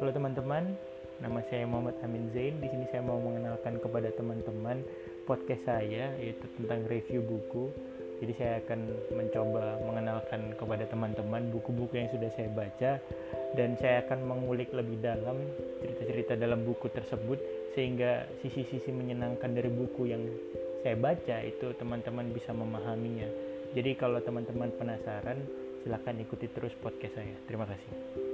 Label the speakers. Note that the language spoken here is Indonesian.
Speaker 1: Halo teman-teman, nama saya Muhammad Amin Zain. Di sini saya mau mengenalkan kepada teman-teman podcast saya yaitu tentang review buku. Jadi saya akan mencoba mengenalkan kepada teman-teman buku-buku yang sudah saya baca dan saya akan mengulik lebih dalam cerita-cerita dalam buku tersebut sehingga sisi-sisi menyenangkan dari buku yang saya baca itu teman-teman bisa memahaminya. Jadi kalau teman-teman penasaran, silahkan ikuti terus podcast saya. Terima kasih.